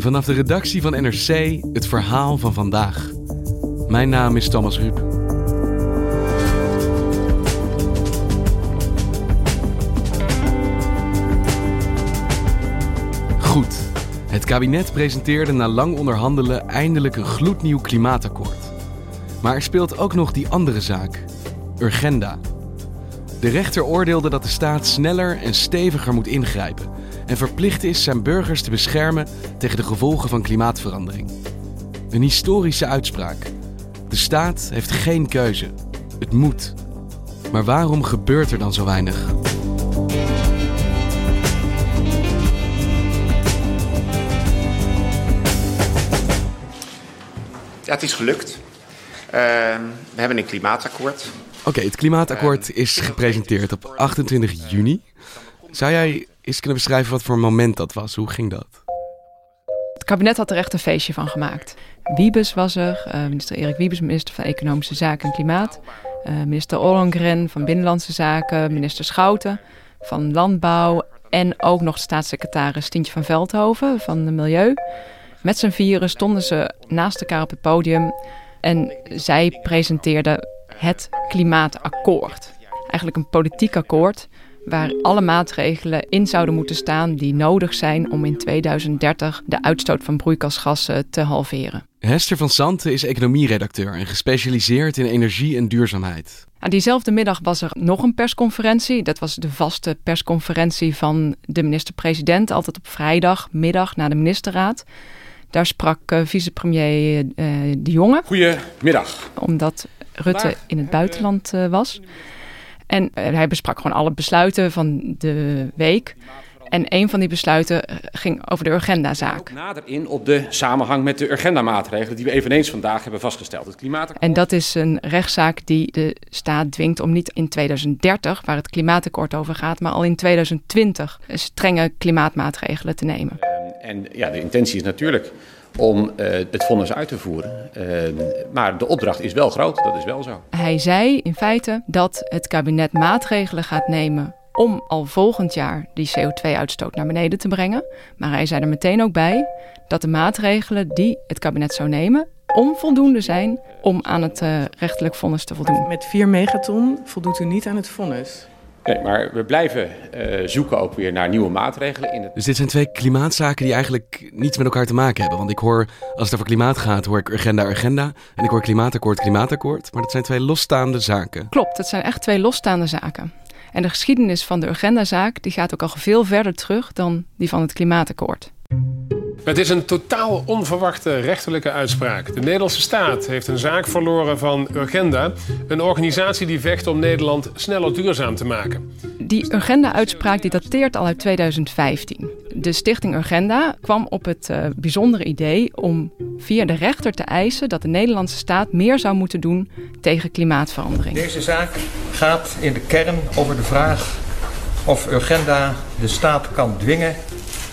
Vanaf de redactie van NRC het verhaal van vandaag. Mijn naam is Thomas Ruip. Goed, het kabinet presenteerde na lang onderhandelen eindelijk een gloednieuw klimaatakkoord. Maar er speelt ook nog die andere zaak, Urgenda. De rechter oordeelde dat de staat sneller en steviger moet ingrijpen en verplicht is zijn burgers te beschermen tegen de gevolgen van klimaatverandering. Een historische uitspraak. De staat heeft geen keuze. Het moet. Maar waarom gebeurt er dan zo weinig? Ja, het is gelukt. Uh, we hebben een klimaatakkoord. Oké, het klimaatakkoord is gepresenteerd op 28 juni. Zou jij eens kunnen beschrijven wat voor moment dat was? Hoe ging dat? Het kabinet had er echt een feestje van gemaakt. Wiebes was er, uh, minister Erik Wiebes, minister van Economische Zaken en Klimaat. Uh, minister Ollongren van Binnenlandse Zaken, minister Schouten van Landbouw. En ook nog staatssecretaris Tientje van Veldhoven van de Milieu. Met z'n vieren stonden ze naast elkaar op het podium. En zij presenteerden het klimaatakkoord. Eigenlijk een politiek akkoord waar alle maatregelen in zouden moeten staan die nodig zijn om in 2030 de uitstoot van broeikasgassen te halveren. Hester van Santen is economieredacteur en gespecialiseerd in energie en duurzaamheid. Aan diezelfde middag was er nog een persconferentie. Dat was de vaste persconferentie van de minister-president, altijd op vrijdagmiddag na de ministerraad. Daar sprak uh, vicepremier uh, De Jonge. Goedemiddag. Omdat Rutte in het buitenland uh, was. En hij besprak gewoon alle besluiten van de week. En een van die besluiten ging over de Urgenda-zaak. Nader in op de samenhang met de Urgenda-maatregelen die we eveneens vandaag hebben vastgesteld. Het klimaatakkoord. En dat is een rechtszaak die de staat dwingt om niet in 2030, waar het klimaatakkoord over gaat, maar al in 2020 strenge klimaatmaatregelen te nemen. En ja, de intentie is natuurlijk om uh, het vonnis uit te voeren. Uh, maar de opdracht is wel groot, dat is wel zo. Hij zei in feite dat het kabinet maatregelen gaat nemen om al volgend jaar die CO2-uitstoot naar beneden te brengen. Maar hij zei er meteen ook bij dat de maatregelen die het kabinet zou nemen onvoldoende zijn om aan het uh, rechtelijk vonnis te voldoen. Met 4 megaton voldoet u niet aan het vonnis. Nee, maar we blijven uh, zoeken ook weer naar nieuwe maatregelen. In het... Dus dit zijn twee klimaatzaken die eigenlijk niets met elkaar te maken hebben. Want ik hoor, als het over klimaat gaat, hoor ik agenda, agenda. En ik hoor klimaatakkoord, klimaatakkoord. Maar dat zijn twee losstaande zaken. Klopt, dat zijn echt twee losstaande zaken. En de geschiedenis van de agendazaak die gaat ook al veel verder terug dan die van het klimaatakkoord. Het is een totaal onverwachte rechterlijke uitspraak. De Nederlandse staat heeft een zaak verloren van Urgenda, een organisatie die vecht om Nederland sneller duurzaam te maken. Die Urgenda-uitspraak die dateert al uit 2015. De stichting Urgenda kwam op het uh, bijzondere idee om via de rechter te eisen dat de Nederlandse staat meer zou moeten doen tegen klimaatverandering. Deze zaak gaat in de kern over de vraag of Urgenda de staat kan dwingen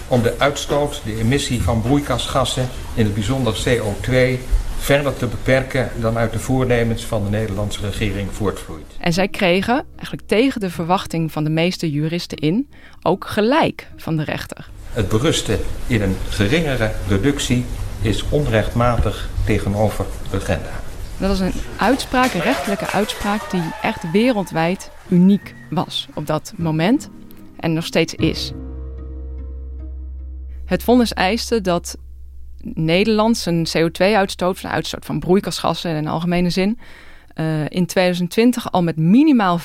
om de uitstoot, de emissie van broeikasgassen, in het bijzonder CO2, verder te beperken dan uit de voornemens van de Nederlandse regering voortvloeit. En zij kregen, eigenlijk tegen de verwachting van de meeste juristen in, ook gelijk van de rechter. Het berusten in een geringere reductie is onrechtmatig tegenover de agenda. Dat was een uitspraak, een rechtelijke uitspraak, die echt wereldwijd uniek was op dat moment en nog steeds is. Het vonnis eiste dat Nederland zijn CO2-uitstoot, de uitstoot van broeikasgassen in algemene zin, uh, in 2020 al met minimaal 25%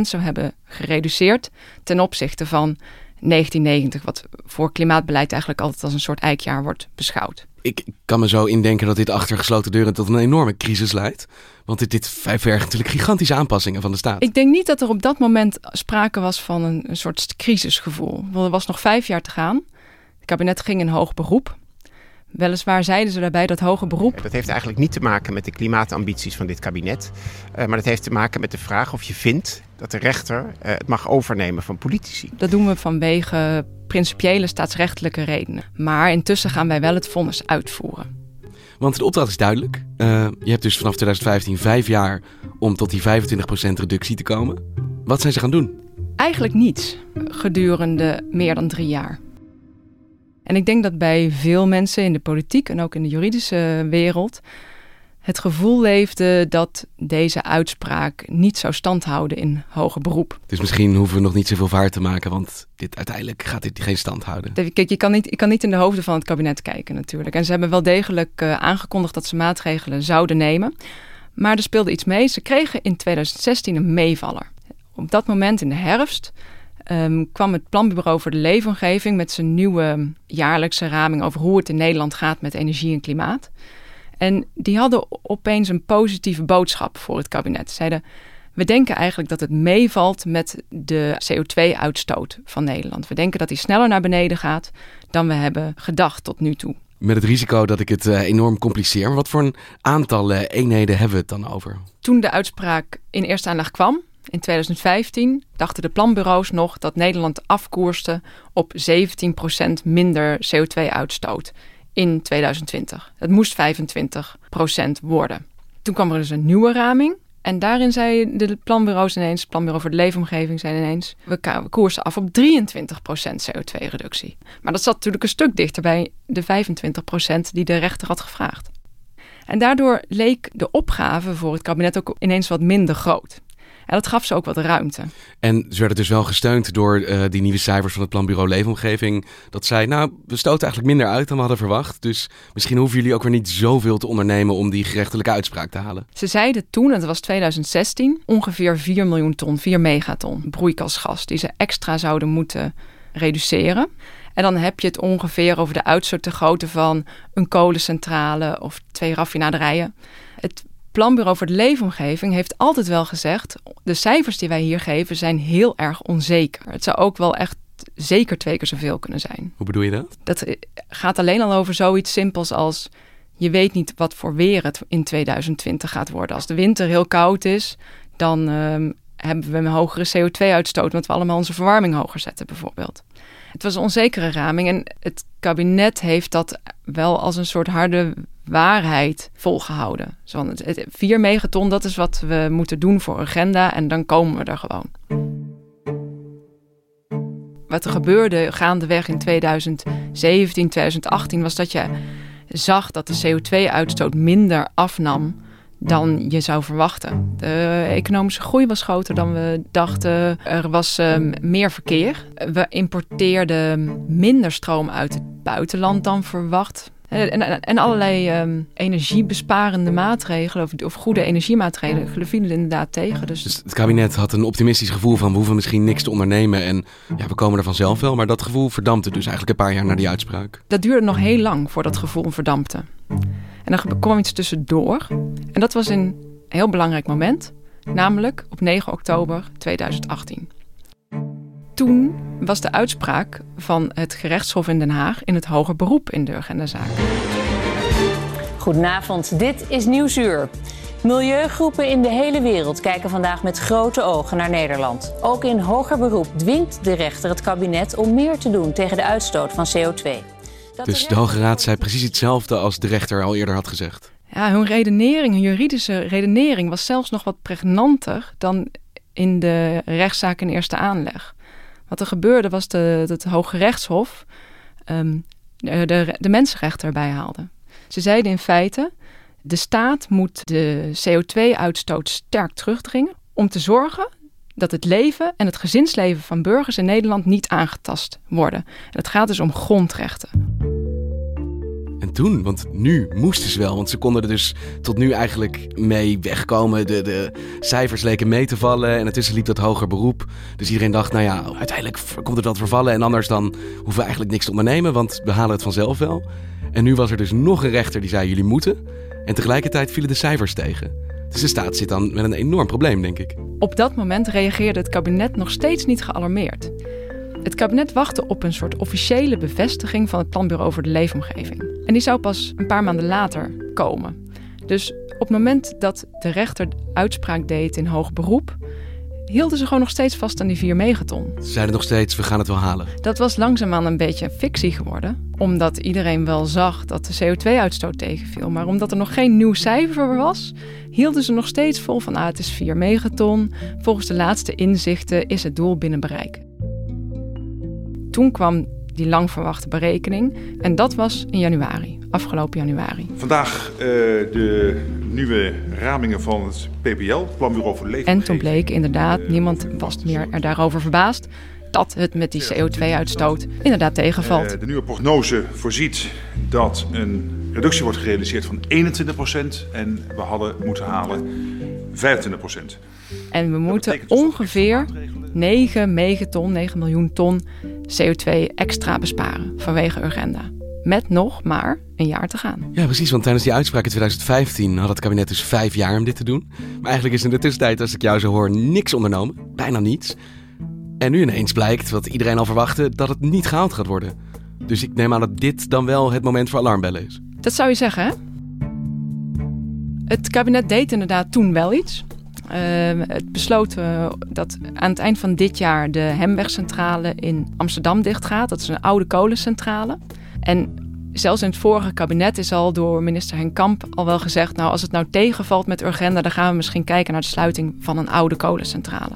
zou hebben gereduceerd ten opzichte van 1990, wat voor klimaatbeleid eigenlijk altijd als een soort eikjaar wordt beschouwd. Ik kan me zo indenken dat dit achter gesloten deuren tot een enorme crisis leidt. Want dit, dit vergt natuurlijk gigantische aanpassingen van de staat. Ik denk niet dat er op dat moment sprake was van een, een soort crisisgevoel. Want er was nog vijf jaar te gaan. Het kabinet ging in hoog beroep. Weliswaar zeiden ze daarbij dat hoger beroep. Dat heeft eigenlijk niet te maken met de klimaatambities van dit kabinet. Uh, maar dat heeft te maken met de vraag of je vindt dat de rechter uh, het mag overnemen van politici. Dat doen we vanwege principiële staatsrechtelijke redenen. Maar intussen gaan wij wel het vonnis uitvoeren. Want de opdracht is duidelijk. Uh, je hebt dus vanaf 2015 vijf jaar om tot die 25% reductie te komen. Wat zijn ze gaan doen? Eigenlijk niets gedurende meer dan drie jaar. En ik denk dat bij veel mensen in de politiek en ook in de juridische wereld het gevoel leefde dat deze uitspraak niet zou standhouden in hoger beroep. Dus misschien hoeven we nog niet zoveel vaart te maken, want dit, uiteindelijk gaat dit geen stand houden. Kijk, je kan, niet, je kan niet in de hoofden van het kabinet kijken natuurlijk. En ze hebben wel degelijk uh, aangekondigd dat ze maatregelen zouden nemen. Maar er speelde iets mee. Ze kregen in 2016 een meevaller. Op dat moment in de herfst um, kwam het Planbureau voor de Leefomgeving met zijn nieuwe jaarlijkse raming over hoe het in Nederland gaat met energie en klimaat. En die hadden opeens een positieve boodschap voor het kabinet. Zeiden: We denken eigenlijk dat het meevalt met de CO2-uitstoot van Nederland. We denken dat die sneller naar beneden gaat dan we hebben gedacht tot nu toe. Met het risico dat ik het uh, enorm compliceer. Maar wat voor een aantal uh, eenheden hebben we het dan over? Toen de uitspraak in eerste aanleg kwam, in 2015 dachten de planbureaus nog dat Nederland afkoerste op 17% minder CO2-uitstoot in 2020. Het moest 25% worden. Toen kwam er dus een nieuwe raming. En daarin zei de planbureaus ineens, het Planbureau voor de Leefomgeving zei ineens, we koersen af op 23% CO2-reductie. Maar dat zat natuurlijk een stuk dichter bij de 25% die de rechter had gevraagd. En daardoor leek de opgave voor het kabinet ook ineens wat minder groot. En dat gaf ze ook wat ruimte. En ze werden dus wel gesteund door uh, die nieuwe cijfers van het Planbureau Leefomgeving. Dat zei, nou, we stoten eigenlijk minder uit dan we hadden verwacht. Dus misschien hoeven jullie ook weer niet zoveel te ondernemen om die gerechtelijke uitspraak te halen. Ze zeiden toen, en dat was 2016, ongeveer 4 miljoen ton, 4 megaton broeikasgas die ze extra zouden moeten reduceren. En dan heb je het ongeveer over de uitstootgrootte van een kolencentrale of twee raffinaderijen. Het Planbureau voor de Leefomgeving heeft altijd wel gezegd: de cijfers die wij hier geven zijn heel erg onzeker. Het zou ook wel echt zeker twee keer zoveel kunnen zijn. Hoe bedoel je dat? Dat gaat alleen al over zoiets simpels als je weet niet wat voor weer het in 2020 gaat worden. Als de winter heel koud is, dan uh, hebben we een hogere CO2-uitstoot, omdat we allemaal onze verwarming hoger zetten, bijvoorbeeld. Het was een onzekere raming en het kabinet heeft dat wel als een soort harde waarheid volgehouden. Zo, het, 4 megaton, dat is wat we moeten doen voor agenda en dan komen we er gewoon. Wat er gebeurde gaandeweg in 2017, 2018 was dat je zag dat de CO2-uitstoot minder afnam dan je zou verwachten. De economische groei was groter dan we dachten. Er was um, meer verkeer. We importeerden minder stroom uit het buitenland dan verwacht. En, en, en allerlei um, energiebesparende maatregelen of, of, goede energiemaatregelen vielen inderdaad tegen. Dus... dus... het kabinet had een optimistisch gevoel van we hoeven misschien niks te ondernemen en ja, we komen er vanzelf wel. Maar dat gevoel verdampte dus eigenlijk een paar jaar na die uitspraak. Dat duurde nog heel lang voordat dat gevoel verdampte. En dan kwam iets tussendoor. En dat was een heel belangrijk moment, namelijk op 9 oktober 2018. Toen was de uitspraak van het gerechtshof in Den Haag in het hoger beroep in de Urgenda-zaak. Goedenavond, dit is Nieuwsuur. Milieugroepen in de hele wereld kijken vandaag met grote ogen naar Nederland. Ook in hoger beroep dwingt de rechter het kabinet om meer te doen tegen de uitstoot van CO2. dus de Hoge Raad zei precies hetzelfde als de rechter al eerder had gezegd. Ja, hun redenering, hun juridische redenering was zelfs nog wat pregnanter dan in de rechtszaak in eerste aanleg. Wat er gebeurde was dat het Hoge Rechtshof um, de, de, de mensenrechten erbij haalde. Ze zeiden in feite, de staat moet de CO2-uitstoot sterk terugdringen om te zorgen dat het leven en het gezinsleven van burgers in Nederland niet aangetast worden. En het gaat dus om grondrechten. En toen, want nu moesten ze wel, want ze konden er dus tot nu eigenlijk mee wegkomen. De, de cijfers leken mee te vallen en intussen liep dat hoger beroep. Dus iedereen dacht, nou ja, uiteindelijk komt het wat vervallen en anders dan hoeven we eigenlijk niks te ondernemen, want we halen het vanzelf wel. En nu was er dus nog een rechter die zei, jullie moeten. En tegelijkertijd vielen de cijfers tegen. Dus de staat zit dan met een enorm probleem, denk ik. Op dat moment reageerde het kabinet nog steeds niet gealarmeerd. Het kabinet wachtte op een soort officiële bevestiging van het Planbureau voor de Leefomgeving. En die zou pas een paar maanden later komen. Dus op het moment dat de rechter uitspraak deed in hoog beroep, hielden ze gewoon nog steeds vast aan die 4 megaton. Ze zeiden nog steeds, we gaan het wel halen. Dat was langzaamaan een beetje fictie geworden, omdat iedereen wel zag dat de CO2-uitstoot tegenviel. Maar omdat er nog geen nieuw cijfer was, hielden ze nog steeds vol van ah, het is 4 megaton. Volgens de laatste inzichten is het doel binnen bereik. Toen kwam die lang verwachte berekening en dat was in januari, afgelopen januari. Vandaag uh, de nieuwe ramingen van het PBL, Planbureau voor Leefomgeving. En toen bleek inderdaad, niemand was meer er daarover verbaasd, dat het met die CO2-uitstoot inderdaad tegenvalt. Uh, de nieuwe prognose voorziet dat een reductie wordt gerealiseerd van 21% en we hadden moeten halen 25%. En we moeten ongeveer 9 megaton, 9 miljoen ton CO2 extra besparen vanwege Urgenda. Met nog maar een jaar te gaan. Ja, precies. Want tijdens die uitspraak in 2015 had het kabinet dus vijf jaar om dit te doen. Maar eigenlijk is in de tussentijd, als ik jou zo hoor, niks ondernomen. Bijna niets. En nu ineens blijkt, wat iedereen al verwachtte, dat het niet gehaald gaat worden. Dus ik neem aan dat dit dan wel het moment voor alarmbellen is. Dat zou je zeggen, hè? Het kabinet deed inderdaad toen wel iets. Uh, het besloot uh, dat aan het eind van dit jaar de Hemwegcentrale in Amsterdam dichtgaat. Dat is een oude kolencentrale. En zelfs in het vorige kabinet is al door minister Henk Kamp al wel gezegd... nou, als het nou tegenvalt met Urgenda... dan gaan we misschien kijken naar de sluiting van een oude kolencentrale.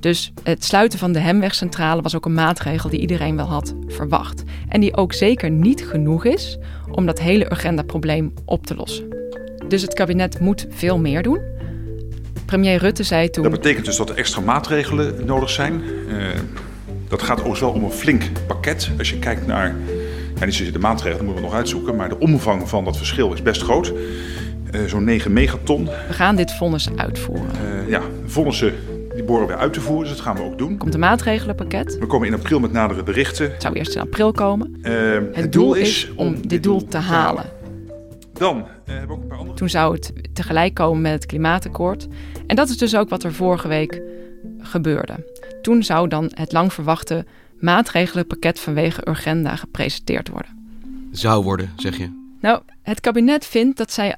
Dus het sluiten van de Hemwegcentrale was ook een maatregel die iedereen wel had verwacht. En die ook zeker niet genoeg is om dat hele Urgenda-probleem op te lossen. Dus het kabinet moet veel meer doen. Premier Rutte zei toen. Dat betekent dus dat er extra maatregelen nodig zijn. Uh, dat gaat ook wel om een flink pakket. Als je kijkt naar, ja, niet zozeer de maatregelen, dat moeten we nog uitzoeken, maar de omvang van dat verschil is best groot. Uh, Zo'n 9 megaton. We gaan dit vonnis uitvoeren. Uh, ja, vonnissen die boren we uit te voeren, dus dat gaan we ook doen. Komt een maatregelenpakket. We komen in april met nadere berichten. Het zou eerst in april komen. het, het, doel, is om dit, dit doel, doel te halen. Dan uh, hebben we ook een paar andere... Toen zou het tegelijk komen met het klimaatakkoord. En dat is dus ook wat er vorige week gebeurde. Toen zou dan het lang verwachte maatregelenpakket vanwege Urgenda gepresenteerd worden. Zou worden, zeg je? Nou, het kabinet vindt dat zij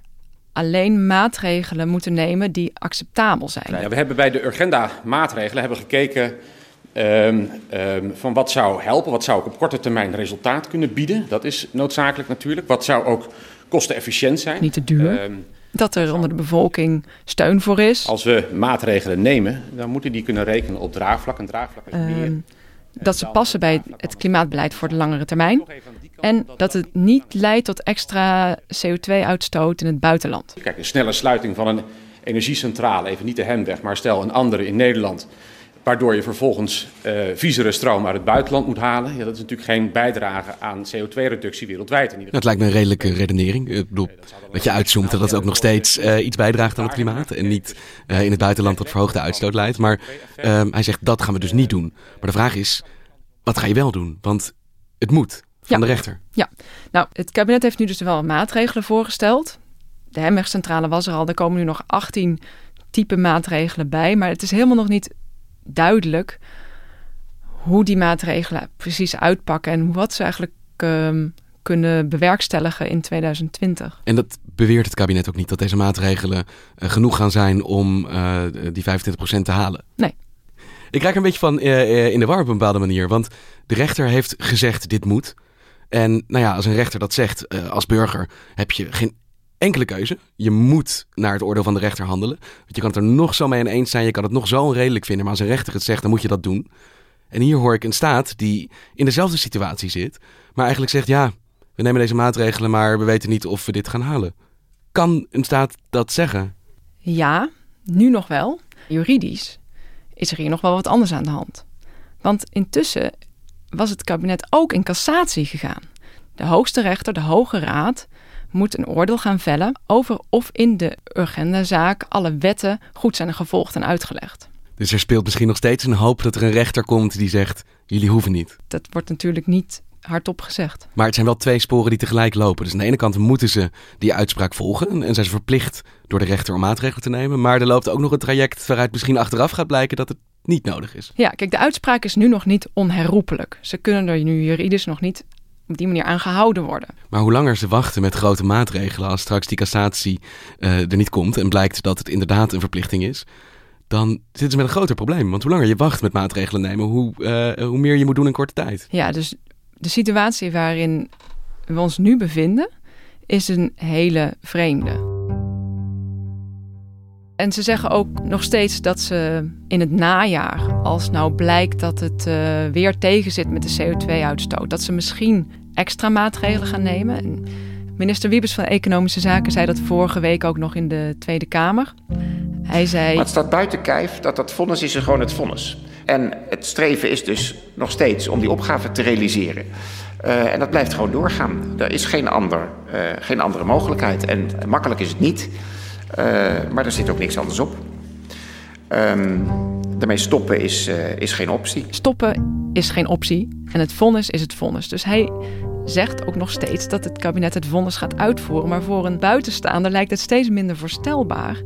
alleen maatregelen moeten nemen die acceptabel zijn. Ja, we hebben bij de Urgenda-maatregelen hebben gekeken um, um, van wat zou helpen, wat zou ook op korte termijn resultaat kunnen bieden. Dat is noodzakelijk natuurlijk. Wat zou ook kostenefficiënt zijn. Niet te duur. Um, dat er onder de bevolking steun voor is. Als we maatregelen nemen, dan moeten die kunnen rekenen op draagvlak. En draagvlak is meer. Um, dat ze passen bij het klimaatbeleid voor de langere termijn. En dat het niet leidt tot extra CO2-uitstoot in het buitenland. Kijk, een snelle sluiting van een energiecentrale, even niet de Hemweg, maar stel een andere in Nederland waardoor je vervolgens uh, viezere stroom uit het buitenland moet halen. Ja, dat is natuurlijk geen bijdrage aan CO2-reductie wereldwijd. In ieder geval. Dat lijkt me een redelijke redenering. Ik bedoel, dat je uitzoomt dat dat ook nog steeds uh, iets bijdraagt aan het klimaat. En niet uh, in het buitenland tot verhoogde uitstoot leidt. Maar ehm, hij zegt dat gaan we dus niet doen. Maar de vraag is, wat ga je wel doen? Want het moet van ja. de rechter. Ja, nou, het kabinet heeft nu dus wel maatregelen voorgesteld. De Hemwegcentrale was er al. Er komen nu nog 18 type maatregelen bij. Maar het is helemaal nog niet duidelijk hoe die maatregelen precies uitpakken en wat ze eigenlijk um, kunnen bewerkstelligen in 2020. En dat beweert het kabinet ook niet, dat deze maatregelen uh, genoeg gaan zijn om uh, die 25% te halen? Nee. Ik raak er een beetje van uh, in de war op een bepaalde manier, want de rechter heeft gezegd dit moet. En nou ja, als een rechter dat zegt als burger, heb je geen enkele keuze. Je moet naar het oordeel van de rechter handelen. Want je kan het er nog zo mee in eens zijn, je kan het nog zo onredelijk vinden, maar als een rechter het zegt, dan moet je dat doen. En hier hoor ik een staat die in dezelfde situatie zit, maar eigenlijk zegt: ja, we nemen deze maatregelen, maar we weten niet of we dit gaan halen. Kan een staat dat zeggen? Ja, nu nog wel. Juridisch is er hier nog wel wat anders aan de hand. Want intussen was het kabinet ook in cassatie gegaan. De hoogste rechter, de Hoge Raad, moet een oordeel gaan vellen over of in de Urgenda-zaak alle wetten goed zijn gevolgd en uitgelegd. Dus er speelt misschien nog steeds een hoop dat er een rechter komt die zegt: jullie hoeven niet. Dat wordt natuurlijk niet hardop gezegd. Maar het zijn wel twee sporen die tegelijk lopen. Dus aan de ene kant moeten ze die uitspraak volgen en zijn ze verplicht door de rechter om maatregelen te nemen. Maar er loopt ook nog een traject waaruit misschien achteraf gaat blijken dat het niet nodig is. Ja, kijk, de uitspraak is nu nog niet onherroepelijk. Ze kunnen er nu juridisch nog niet op die manier aan gehouden worden. Maar hoe langer ze wachten met grote maatregelen, als straks die cassatie uh, er niet komt en blijkt dat het inderdaad een verplichting is, dan zitten ze met een groter probleem. Want hoe langer je wacht met maatregelen nemen, hoe, uh, hoe meer je moet doen in korte tijd. Ja, dus de situatie waarin we ons nu bevinden, is een hele vreemde. En ze zeggen ook nog steeds dat ze in het najaar, als nou blijkt dat het uh, weer tegenzit met de CO2-uitstoot, dat ze misschien extra maatregelen gaan nemen. En minister Wiebes van Economische Zaken zei dat vorige week ook nog in de Tweede Kamer. Hij zei. Het staat buiten kijf dat dat vonnis is gewoon het vonnis. En het streven is dus nog steeds om die opgave te realiseren. Uh, en dat blijft gewoon doorgaan. Er is geen, ander, uh, geen andere mogelijkheid. En makkelijk is het niet. Uh, maar er zit ook niks anders op. Um, daarmee stoppen is, uh, is geen optie. Stoppen is geen optie. En het vonnis is het vonnis. Dus hij zegt ook nog steeds dat het kabinet het vonnis gaat uitvoeren. Maar voor een buitenstaander lijkt het steeds minder voorstelbaar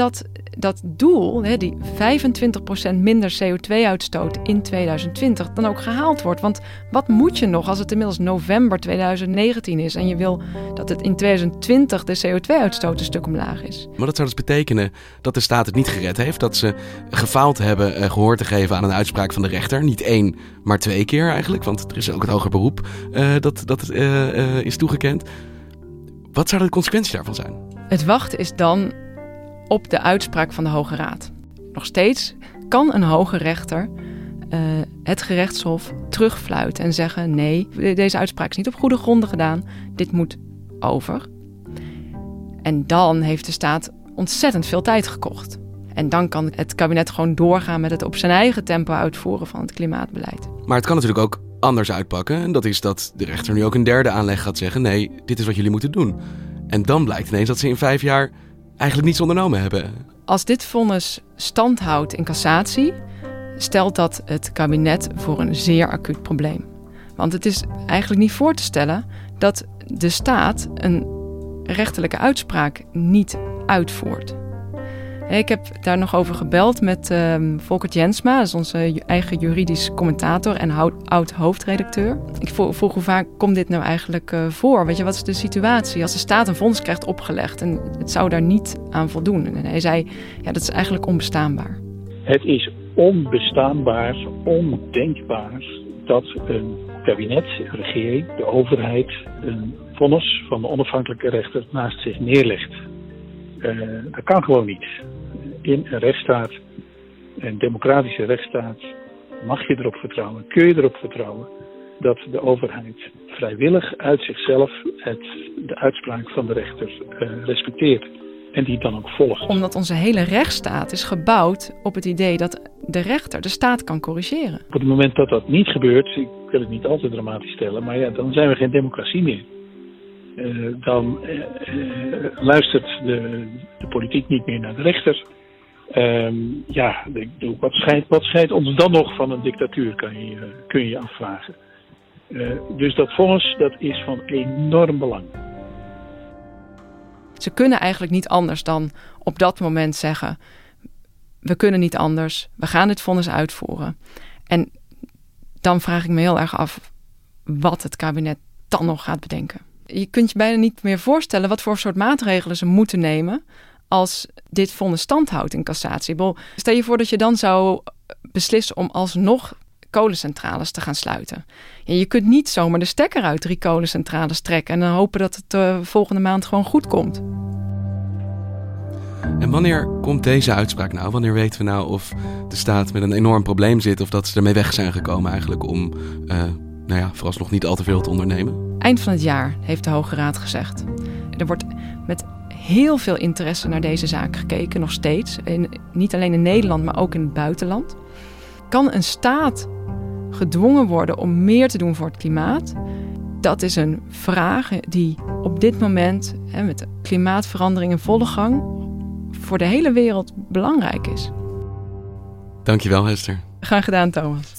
dat dat doel, hè, die 25% minder CO2-uitstoot in 2020, dan ook gehaald wordt. Want wat moet je nog als het inmiddels november 2019 is en je wil dat het in 2020 de CO2-uitstoot een stuk omlaag is? Maar dat zou dus betekenen dat de staat het niet gered heeft, dat ze gefaald hebben uh, gehoor te geven aan een uitspraak van de rechter. Niet één, maar twee keer eigenlijk, want er is ook het hoger beroep uh, dat, dat uh, is toegekend. Wat zou de consequentie daarvan zijn? Het wachten is dan op de uitspraak van de Hoge Raad. Nog steeds kan een hoge rechter uh, het gerechtshof terugfluiten en zeggen: nee, deze uitspraak is niet op goede gronden gedaan, dit moet over. En dan heeft de staat ontzettend veel tijd gekocht. En dan kan het kabinet gewoon doorgaan met het op zijn eigen tempo uitvoeren van het klimaatbeleid. Maar het kan natuurlijk ook anders uitpakken. En dat is dat de rechter nu ook een derde aanleg gaat zeggen: nee, dit is wat jullie moeten doen. En dan blijkt ineens dat ze in vijf jaar eigenlijk niets ondernomen hebben. Als dit vonnis stand houdt in cassatie, stelt dat het kabinet voor een zeer acuut probleem. Want het is eigenlijk niet voor te stellen dat de staat een rechterlijke uitspraak niet uitvoert. Ik heb daar nog over gebeld met uh, Volkert Jensma, dat onze eigen juridisch commentator en oud-hoofdredacteur. Ik vroeg hoe vaak komt dit nou eigenlijk uh, voor? Weet je, wat is de situatie als de staat een fonds krijgt opgelegd en het zou daar niet aan voldoen? En hij zei, ja, dat is eigenlijk onbestaanbaar. Het is onbestaanbaar, ondenkbaar dat een kabinet, regering, de overheid een vonnis van de onafhankelijke rechter naast zich neerlegt. Uh, dat kan gewoon niet in een rechtsstaat, een democratische rechtsstaat, mag je erop vertrouwen, kun je erop vertrouwen dat de overheid vrijwillig uit zichzelf het, de uitspraak van de rechter uh, respecteert en die dan ook volgt. Omdat onze hele rechtsstaat is gebouwd op het idee dat de rechter de staat kan corrigeren. Op het moment dat dat niet gebeurt, ik wil het niet altijd dramatisch stellen, maar ja, dan zijn we geen democratie meer. Uh, dan uh, luistert de, de politiek niet meer naar de rechter. Um, ja, wat scheidt, wat ons dan nog van een dictatuur, kan je, kun je afvragen. Dus dat vonnis, dat is van enorm belang. Ze kunnen eigenlijk niet anders dan op dat moment zeggen: we kunnen niet anders, we gaan dit vonnis uitvoeren. En dan vraag ik me heel erg af wat het kabinet dan nog gaat bedenken. Je kunt je bijna niet meer voorstellen wat voor soort maatregelen ze moeten nemen als dit vonnis stand houdt in cassatie. Stel je voor dat je dan zou beslissen om alsnog kolencentrales te gaan sluiten. Je kunt niet zomaar de stekker uit drie kolencentrales trekken en dan hopen dat het uh, volgende maand gewoon goed komt. En wanneer komt deze uitspraak nou? Wanneer weten we nou of de staat met een enorm probleem zit of dat ze ermee weg zijn gekomen eigenlijk om, uh, nou ja, vooralsnog niet al te veel te ondernemen? Eind van het jaar heeft de Hoge Raad gezegd. Er wordt met heel veel interesse naar deze zaak gekeken, nog steeds. In, niet alleen in Nederland, maar ook in het buitenland. Kan een staat gedwongen worden om meer te doen voor het klimaat? Dat is een vraag die op dit moment, hè, met de klimaatverandering in volle gang, voor de hele wereld belangrijk is. Dankjewel, Hester. Graag gedaan, Thomas.